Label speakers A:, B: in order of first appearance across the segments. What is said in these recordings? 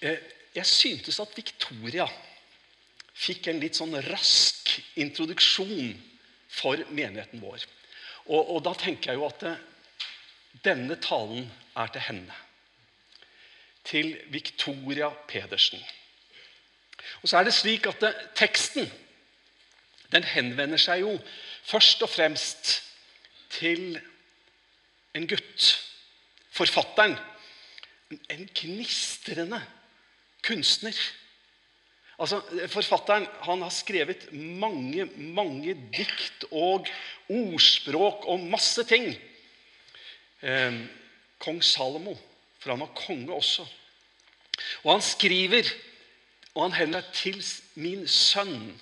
A: Eh, jeg syntes at Victoria fikk en litt sånn rask introduksjon for menigheten vår. Og, og da tenker jeg jo at det, denne talen er til henne. Til Victoria Pedersen. Og så er det slik at det, teksten den henvender seg jo først og fremst til en gutt. Forfatteren. En gnistrende kunstner. Altså, Forfatteren han har skrevet mange, mange dikt og ordspråk og masse ting. Eh, Kong Salomo, for han var konge også. Og han skriver, og han hender til min sønn.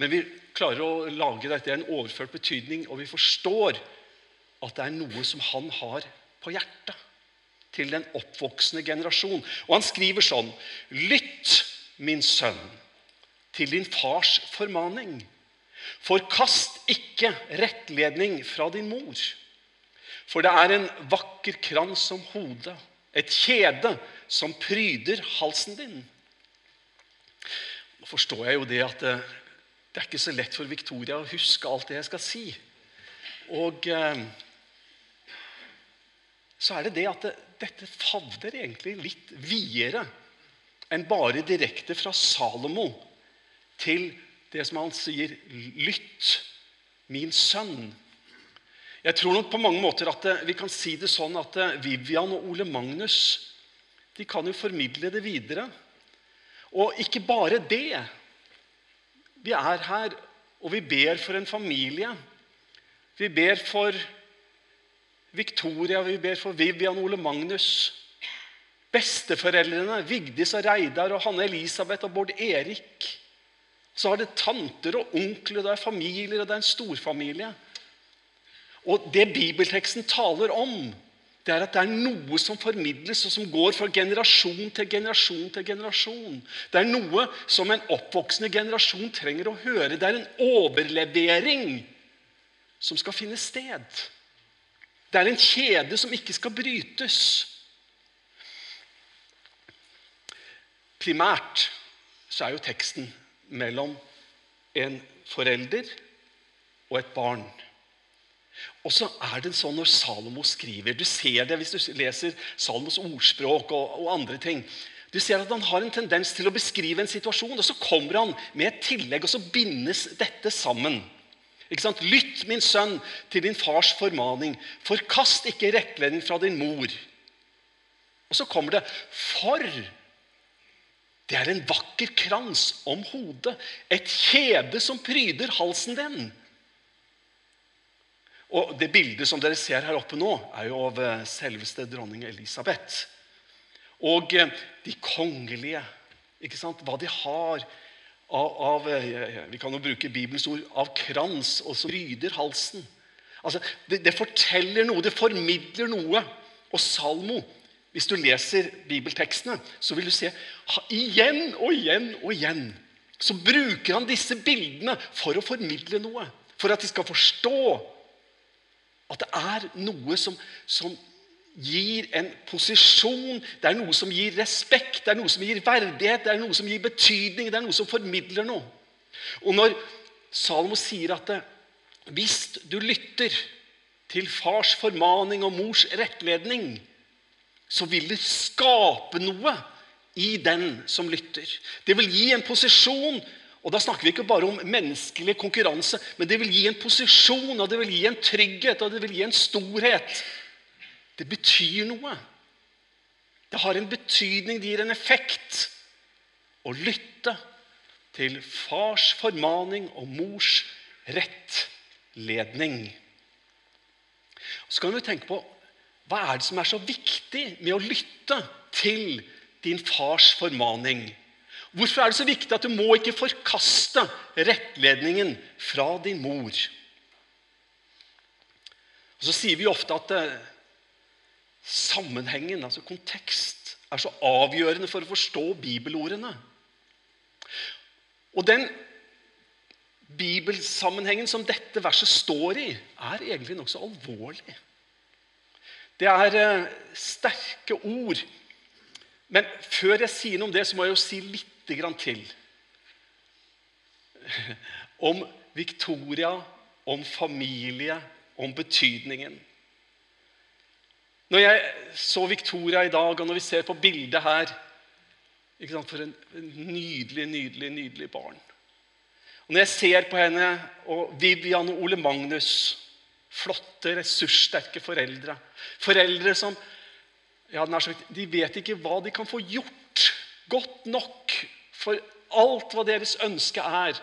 A: Men vi klarer å lage dette i en overført betydning, og vi forstår at det er noe som han har på hjertet til den oppvoksende generasjon. Og han skriver sånn Lytt, min sønn, til din fars formaning. Forkast ikke rettledning fra din mor. For det er en vakker krans om hodet, et kjede som pryder halsen din. Nå forstår jeg jo det at det, det er ikke så lett for Victoria å huske alt det jeg skal si. Og eh, så er det det at det, dette favner egentlig litt videre enn bare direkte fra Salomo til det som han sier 'Lytt, min sønn'. Jeg tror nok på mange måter at det, vi kan si det sånn at Vivian og Ole Magnus de kan jo formidle det videre. Og ikke bare det. Vi er her, og vi ber for en familie. Vi ber for Victoria, vi ber for Vivian Ole Magnus. Besteforeldrene, Vigdis og Reidar og Hanne Elisabeth og Bård Erik. Så har det tanter og onkler, det er familier, og det er en storfamilie. Og det bibelteksten taler om, det er at det er noe som formidles, og som går fra generasjon til generasjon til generasjon. Det er noe som en oppvoksende generasjon trenger å høre. Det er en overlevering som skal finne sted. Det er en kjede som ikke skal brytes. Primært så er jo teksten mellom en forelder og et barn. Og så er det sånn når Salomo skriver Du ser det hvis du leser Salomos ordspråk og, og, andre ting. Du ser at Han har en tendens til å beskrive en situasjon, og så kommer han med et tillegg, og så bindes dette sammen. Ikke sant? Lytt, min sønn, til din fars formaning. Forkast ikke rettledning fra din mor. Og så kommer det For det er en vakker krans om hodet, et kjede som pryder halsen din. Og Det bildet som dere ser her oppe nå, er jo av eh, selveste dronning Elisabeth. Og eh, de kongelige, ikke sant? hva de har av, av, eh, Vi kan jo bruke Bibelens ord av krans, og som ryder halsen. Altså, det, det, forteller noe, det formidler noe. Og Salmo, hvis du leser bibeltekstene, så vil du se igjen og igjen og igjen så bruker han disse bildene for å formidle noe. For at de skal forstå at det er noe som, som gir en posisjon, det er noe som gir respekt, det er noe som gir verdighet, det er noe som gir betydning, det er noe som formidler noe. Og når Salomo sier at hvis du lytter til fars formaning og mors rettledning, så vil det skape noe i den som lytter. Det vil gi en posisjon. Og Da snakker vi ikke bare om menneskelig konkurranse, men det vil gi en posisjon, og det vil gi en trygghet og det vil gi en storhet det betyr noe. Det har en betydning, det gir en effekt. Å lytte til fars formaning og mors rettledning. Så kan du tenke på hva er det som er så viktig med å lytte til din fars formaning? Hvorfor er det så viktig at du må ikke forkaste rettledningen fra din mor? Og Så sier vi ofte at eh, Sammenhengen, altså kontekst, er så avgjørende for å forstå bibelordene. Og den bibelsammenhengen som dette verset står i, er egentlig nokså alvorlig. Det er eh, sterke ord, Men før jeg sier noe om det, så må jeg jo si litt til. Om Victoria, om familie, om betydningen. Når jeg så Victoria i dag, og når vi ser på bildet her For en nydelig, nydelig, nydelig barn. Og Når jeg ser på henne og Vivian og Ole Magnus Flotte, ressurssterke foreldre. Foreldre som ja, de vet ikke hva de kan få gjort godt nok for alt hva deres ønske er.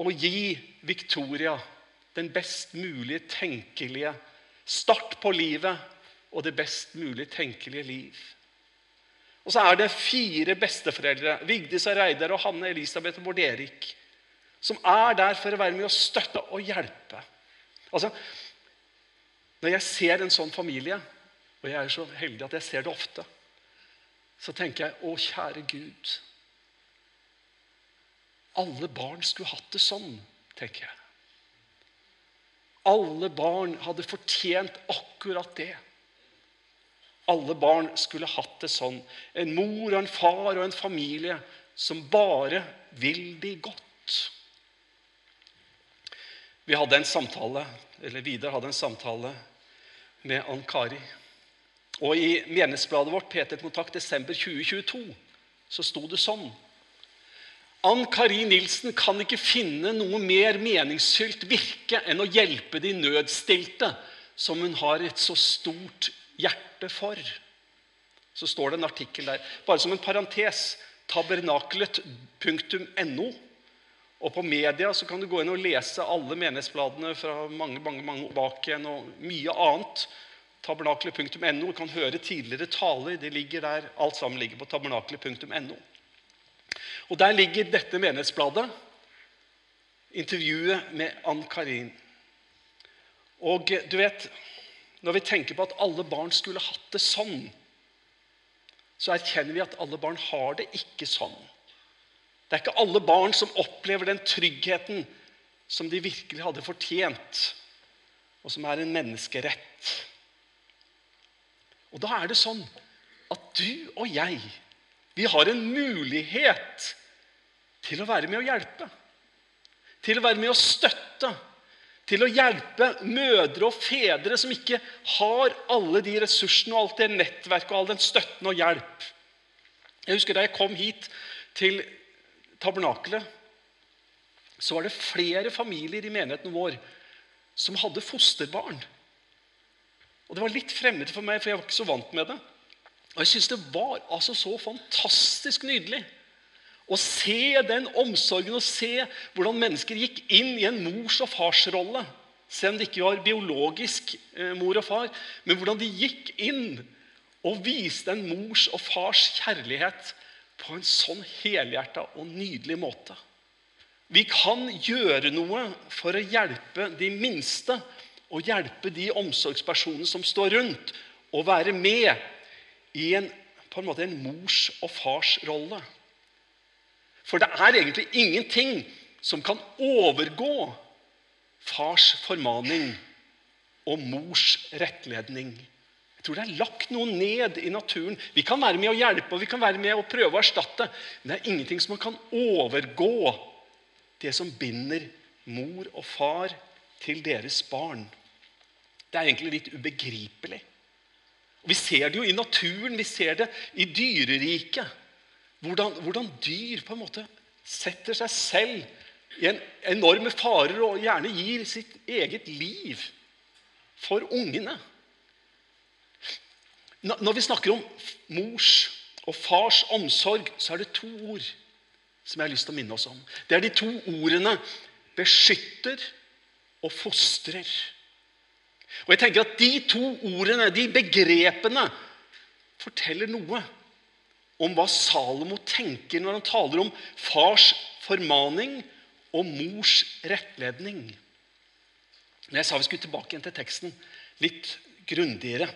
A: Å gi Victoria den best mulige tenkelige start på livet og det best mulig tenkelige liv. Og så er det fire besteforeldre, Vigdis og Reidar og Hanne Elisabeth og Bård Erik, som er der for å være med og støtte og hjelpe. Altså, Når jeg ser en sånn familie, og jeg er så heldig at jeg ser det ofte, så tenker jeg å, kjære Gud. Alle barn skulle hatt det sånn, tenker jeg. Alle barn hadde fortjent akkurat det. Alle barn skulle hatt det sånn. En mor og en far og en familie som bare vil de godt. Vi hadde en samtale, eller Vidar hadde en samtale med Ann Kari. Og I menighetsbladet vårt Peter Kontakt desember 2022 så sto det sånn Ann Kari Nilsen kan ikke finne noe mer meningsfylt virke enn å hjelpe de nødstilte, som hun har et så stort hjerte for. Så står det en artikkel der. Bare som en parentes tabernaklet.no. Og på media så kan du gå inn og lese alle menighetsbladene fra mange mange, mange bak igjen, og mye annet. Tabernaklet.no. Du kan høre tidligere taler. De ligger der, Alt sammen ligger på tabernaklet.no. Og Der ligger dette menighetsbladet, intervjuet med Ann Karin. Og du vet, Når vi tenker på at alle barn skulle hatt det sånn, så erkjenner vi at alle barn har det ikke sånn. Det er ikke alle barn som opplever den tryggheten som de virkelig hadde fortjent, og som er en menneskerett. Og da er det sånn at du og jeg, vi har en mulighet til å være med å hjelpe. Til å være med å støtte. Til å hjelpe mødre og fedre som ikke har alle de ressursene og alt det nettverket og all den støtten og hjelp. Jeg husker Da jeg kom hit til tabernakelet, så var det flere familier i menigheten vår som hadde fosterbarn. Og Det var litt fremmed for meg, for jeg var ikke så vant med det. Og jeg syns det var altså så fantastisk nydelig å se den omsorgen og se hvordan mennesker gikk inn i en mors- og farsrolle. Selv om det ikke var biologisk eh, mor og far, men hvordan de gikk inn og viste en mors og fars kjærlighet på en sånn helhjerta og nydelig måte. Vi kan gjøre noe for å hjelpe de minste og hjelpe de omsorgspersonene som står rundt, og være med i en, en måte en mors- og fars rolle. For det er egentlig ingenting som kan overgå fars formaning og mors rettledning. Jeg tror det er lagt noe ned i naturen. Vi kan være med å hjelpe og vi kan være med å prøve å erstatte, men det er ingenting som kan overgå det som binder mor og far til deres barn. Det er egentlig litt ubegripelig. Og Vi ser det jo i naturen, vi ser det i dyreriket. Hvordan, hvordan, dyr på en måte setter seg selv i en enorme farer og gjerne gir sitt eget liv for ungene. Når vi snakker om mors og fars omsorg, så er det to ord som jeg har lyst til å minne oss om. Det er de to ordene 'beskytter' og 'fostrer'. Og jeg tenker at De to ordene, de begrepene, forteller noe om hva Salomo tenker når han taler om fars formaning og mors rettledning. Men jeg sa vi skulle tilbake igjen til teksten litt grundigere.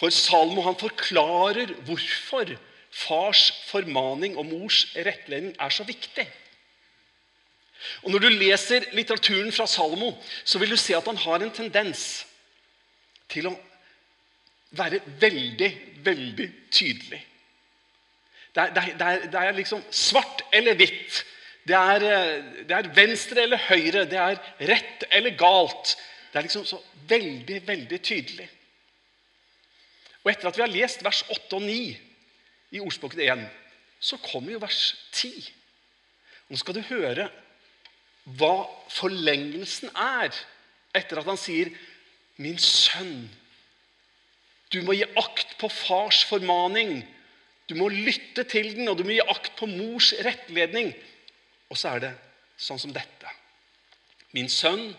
A: For Salomo han forklarer hvorfor fars formaning og mors rettledning er så viktig. Og Når du leser litteraturen fra Salomo, så vil du se at han har en tendens til å være veldig, veldig tydelig. Det er, det, er, det, er, liksom svart eller hvitt. Det er, eh, det er venstre eller høyre. Det er rett eller galt. Det er liksom så veldig, veldig tydelig. Og etter at vi har lest vers 8 og 9 i Ordspråket 1, så kommer jo vers 10. Nå skal du høre hva forlengelsen er etter at han sier, 'Min sønn'. Du må gi akt på fars formaning. Du må lytte til den, og du må gi akt på mors rettledning. Og så er det sånn som dette. Min sønn,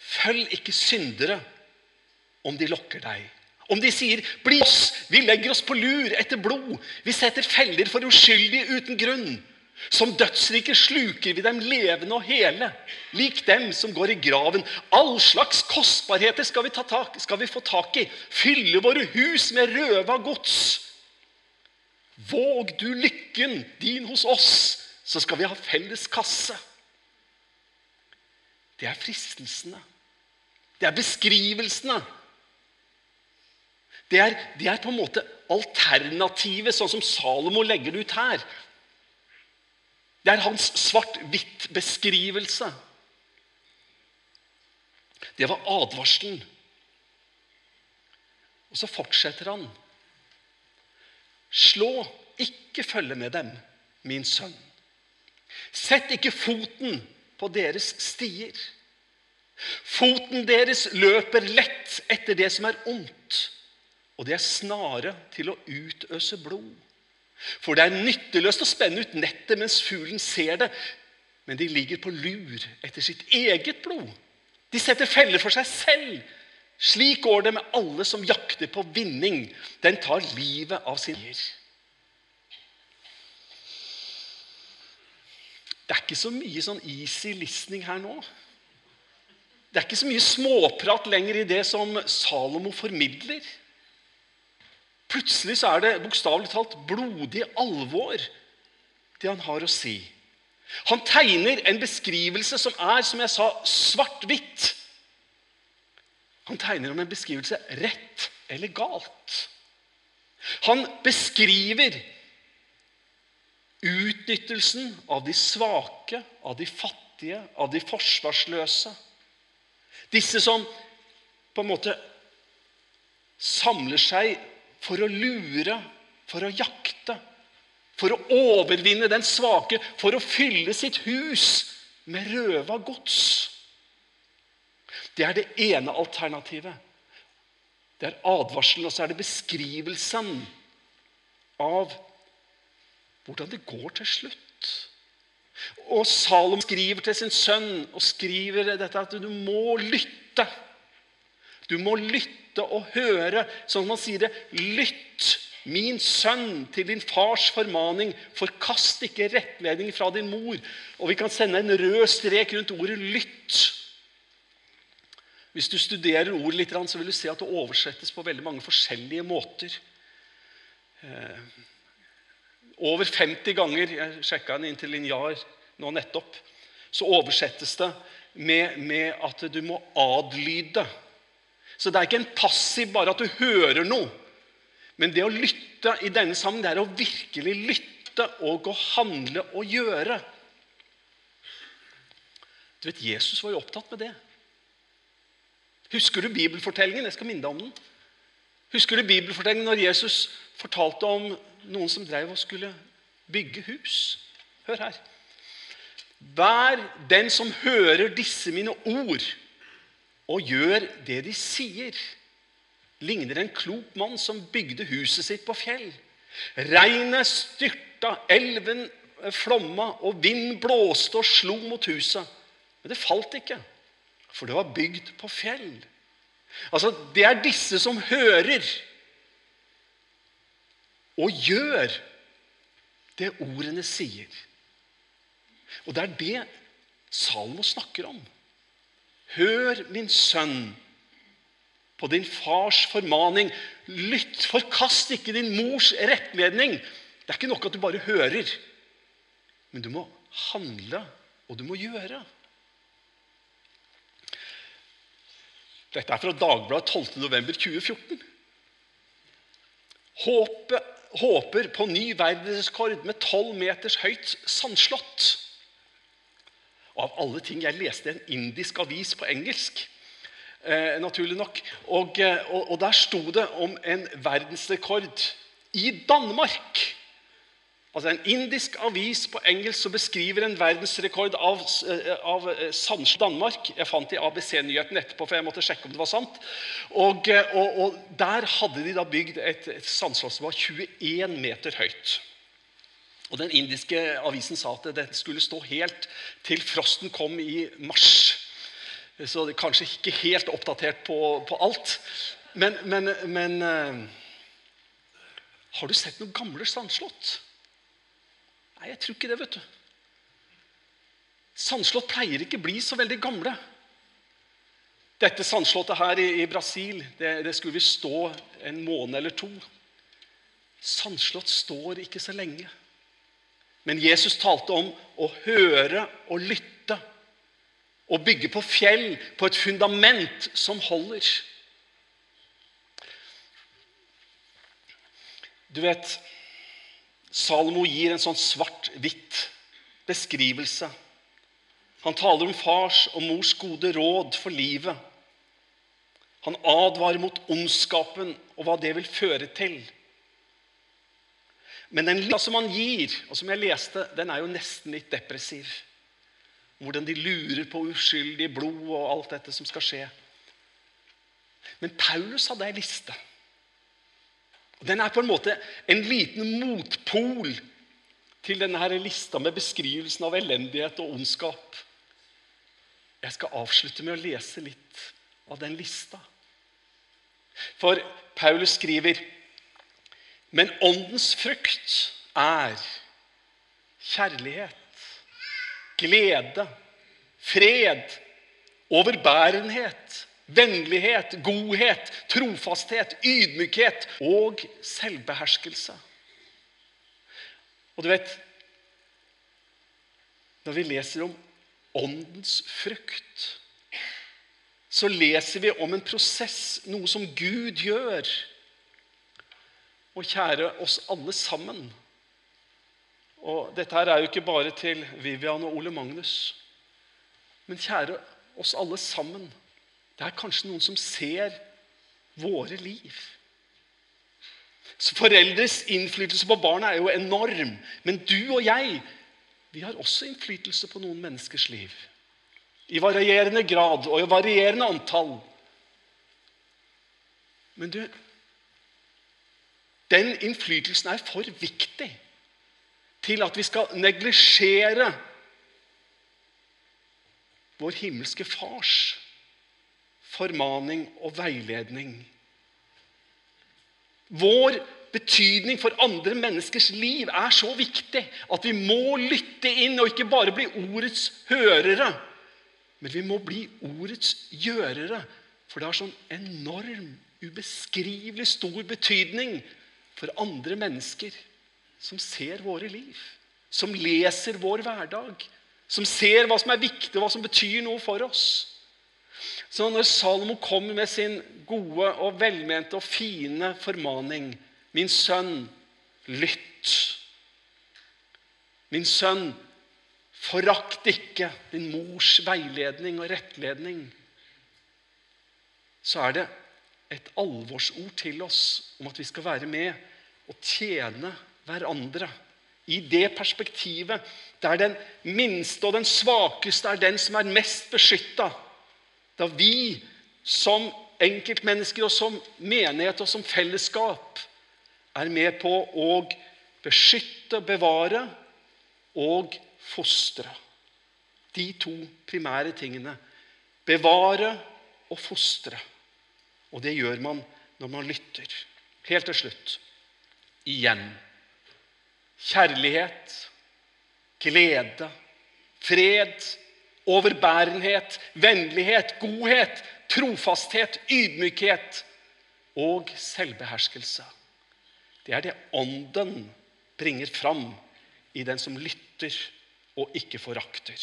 A: følg ikke syndere om de lokker deg. Om de sier 'bli oss', vi legger oss på lur etter blod, vi setter feller for uskyldige uten grunn. Som dødsrike sluker vi dem levende og hele, lik dem som går i graven. All slags kostbarheter skal vi, tak, skal vi få tak i, fylle våre hus med røva gods. Våg du lykken din hos oss, så skal vi ha felles kasse. Det er fristelsene. Det er beskrivelsene. Det er, det er på en måte alternativet, sånn som Salomo legger det ut her. Det er hans svart-hvitt-beskrivelse. Det var advarselen. Og så fortsetter han. Slå ikke følge med dem, min sønn. Sett ikke foten på deres stier. Foten deres løper lett etter det som er ondt, og det er snare til å utøse blod. For det er nytteløst å spenne ut nettet mens fuglen ser det. Men de ligger på lur etter sitt eget blod. De setter feller for seg selv. Slik går det med alle som jakter på vinning. Den tar livet av sin eier. Det er ikke så mye sånn easy listening her nå. Det er ikke så mye småprat lenger i det som Salomo formidler. Plutselig så er det bokstavelig talt blodig alvor, det han har å si. Han tegner en beskrivelse som er, som jeg sa, svart-hvitt. Han tegner om en beskrivelse rett eller galt. Han beskriver utnyttelsen av de svake, av de fattige, av de forsvarsløse. Disse som på en måte samler seg for å lure, for å jakte, for å overvinne den svake, for å fylle sitt hus med røva gods. Det er det ene alternativet. Det er advarselen, og så er det beskrivelsen av hvordan det går til slutt. Og Salom skriver til sin sønn og skriver dette at du må lytte. Du må lytte og høre, sånn at man sier det. Lytt, min sønn, til din fars formaning. Forkast ikke rettledning fra din mor. Og vi kan sende en rød strek rundt ordet 'lytt'. Hvis du studerer ordet litt, så vil du se at det oversettes på veldig mange forskjellige måter. Eh, over 50 ganger jeg sjekka til linjar nå nettopp, så oversettes det med, med at du må adlyde. Så det er ikke en passiv bare at du hører noe. Men det å lytte i denne sammen, det er å virkelig lytte og å handle og gjøre. Du vet, Jesus var jo opptatt med det. Husker du bibelfortellingen? Jeg skal minne deg om den. Husker du bibelfortellingen når Jesus fortalte om noen som drev og skulle bygge hus? Hør her. Vær den som hører disse mine ord og gjør det de sier, ligner en klok mann som bygde huset sitt på fjell. Regnet styrta, elven flomma, og vind blåste og slo mot huset. Men det falt ikke, for det var bygd på fjell. Altså, Det er disse som hører og gjør det ordene sier. Og det er det Salmo snakker om. Hør, min sønn, på din fars formaning. Lytt, forkast ikke din mors rettledning. Det er ikke nok at du bare hører, men du må handle, og du må gjøre. Dette er fra Dagbladet 12.11.2014. Håpet håper på ny verdensrekord med tolv meters høyt sandslott. Og av alle ting Jeg leste en indisk avis på engelsk. Eh, naturlig nok. Og, eh, og, og der sto det om en verdensrekord i Danmark. Altså En indisk avis på engelsk som beskriver en verdensrekord av, eh, av eh, Danmark. Jeg fant i ABC-nyheten etterpå, for jeg måtte sjekke om det var sant. Og, eh, og, og Der hadde de da bygd et, et sandslott som var 21 meter høyt. Og Den indiske avisen sa at det skulle stå helt til frosten kom i mars. Så det er kanskje ikke helt oppdatert på, på alt. Men, men, men har du sett noen gamle sandslott? Nei, jeg tror ikke det, vet du. Sandslott pleier ikke bli så veldig gamle. Dette sandslottet her i, i Brasil det, det skulle vi stå en måned eller to. Sandslott står ikke så lenge. Men Jesus talte om å høre og lytte. Å bygge på fjell, på et fundament som holder. Du vet Salomo gir en sånn svart-hvitt beskrivelse. Han taler om fars og mors gode råd for livet. Han advarer mot ondskapen og hva det vil føre til. Men den lista som han gir, og som jeg leste, den er jo nesten litt depressiv. Hvordan de lurer på uskyldig blod og alt dette som skal skje. Men Paulus hadde ei liste. Den er på en måte en liten motpol til denne her lista med beskrivelsen av elendighet og ondskap. Jeg skal avslutte med å lese litt av den lista. For Paulus skriver Men åndens frukt er kjærlighet, glede, fred, overbærenhet Vennlighet, godhet, trofasthet, ydmykhet og selvbeherskelse. Og du vet Når vi leser om åndens frukt, så leser vi om en prosess, noe som Gud gjør. Og kjære oss alle sammen Og dette her er jo ikke bare til Vivian og Ole Magnus. Men kjære oss alle sammen. Det er kanskje noen som ser våre liv. Så Foreldres innflytelse på barna er jo enorm. Men du og jeg vi har også innflytelse på noen menneskers liv. I varierende grad og i varierende antall. Men du Den innflytelsen er for viktig til at vi skal neglisjere vår himmelske Fars formaning og veiledning. Vår betydning for andre menneskers liv er så viktig at vi må lytte inn og ikke bare bli ordets hørere, men vi må bli ordets gjørere. For det har sånn enorm, ubeskrivelig stor betydning for andre mennesker som ser våre liv, som leser vår hverdag, som ser hva som er viktig, og hva som betyr noe for oss. Så når Salomo kommer med sin gode og velmente og fine formaning Min sønn, lytt. Min sønn, forakt ikke din mors veiledning og rettledning. Så er det et alvorsord til oss om at vi skal være med og tjene hverandre. I det perspektivet der den minste og den svakeste er den som er mest beskytta da vi som enkeltmennesker og som menighet og som fellesskap er med på å beskytte, bevare og fostre. De to primære tingene. Bevare og fostre. Og det gjør man når man lytter. Helt til slutt igjen. Kjærlighet, glede, fred overbærenhet, vennlighet, godhet, trofasthet, ydmykhet og selvbeherskelse. Det er det Ånden bringer fram i den som lytter og ikke forakter.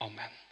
A: Amen.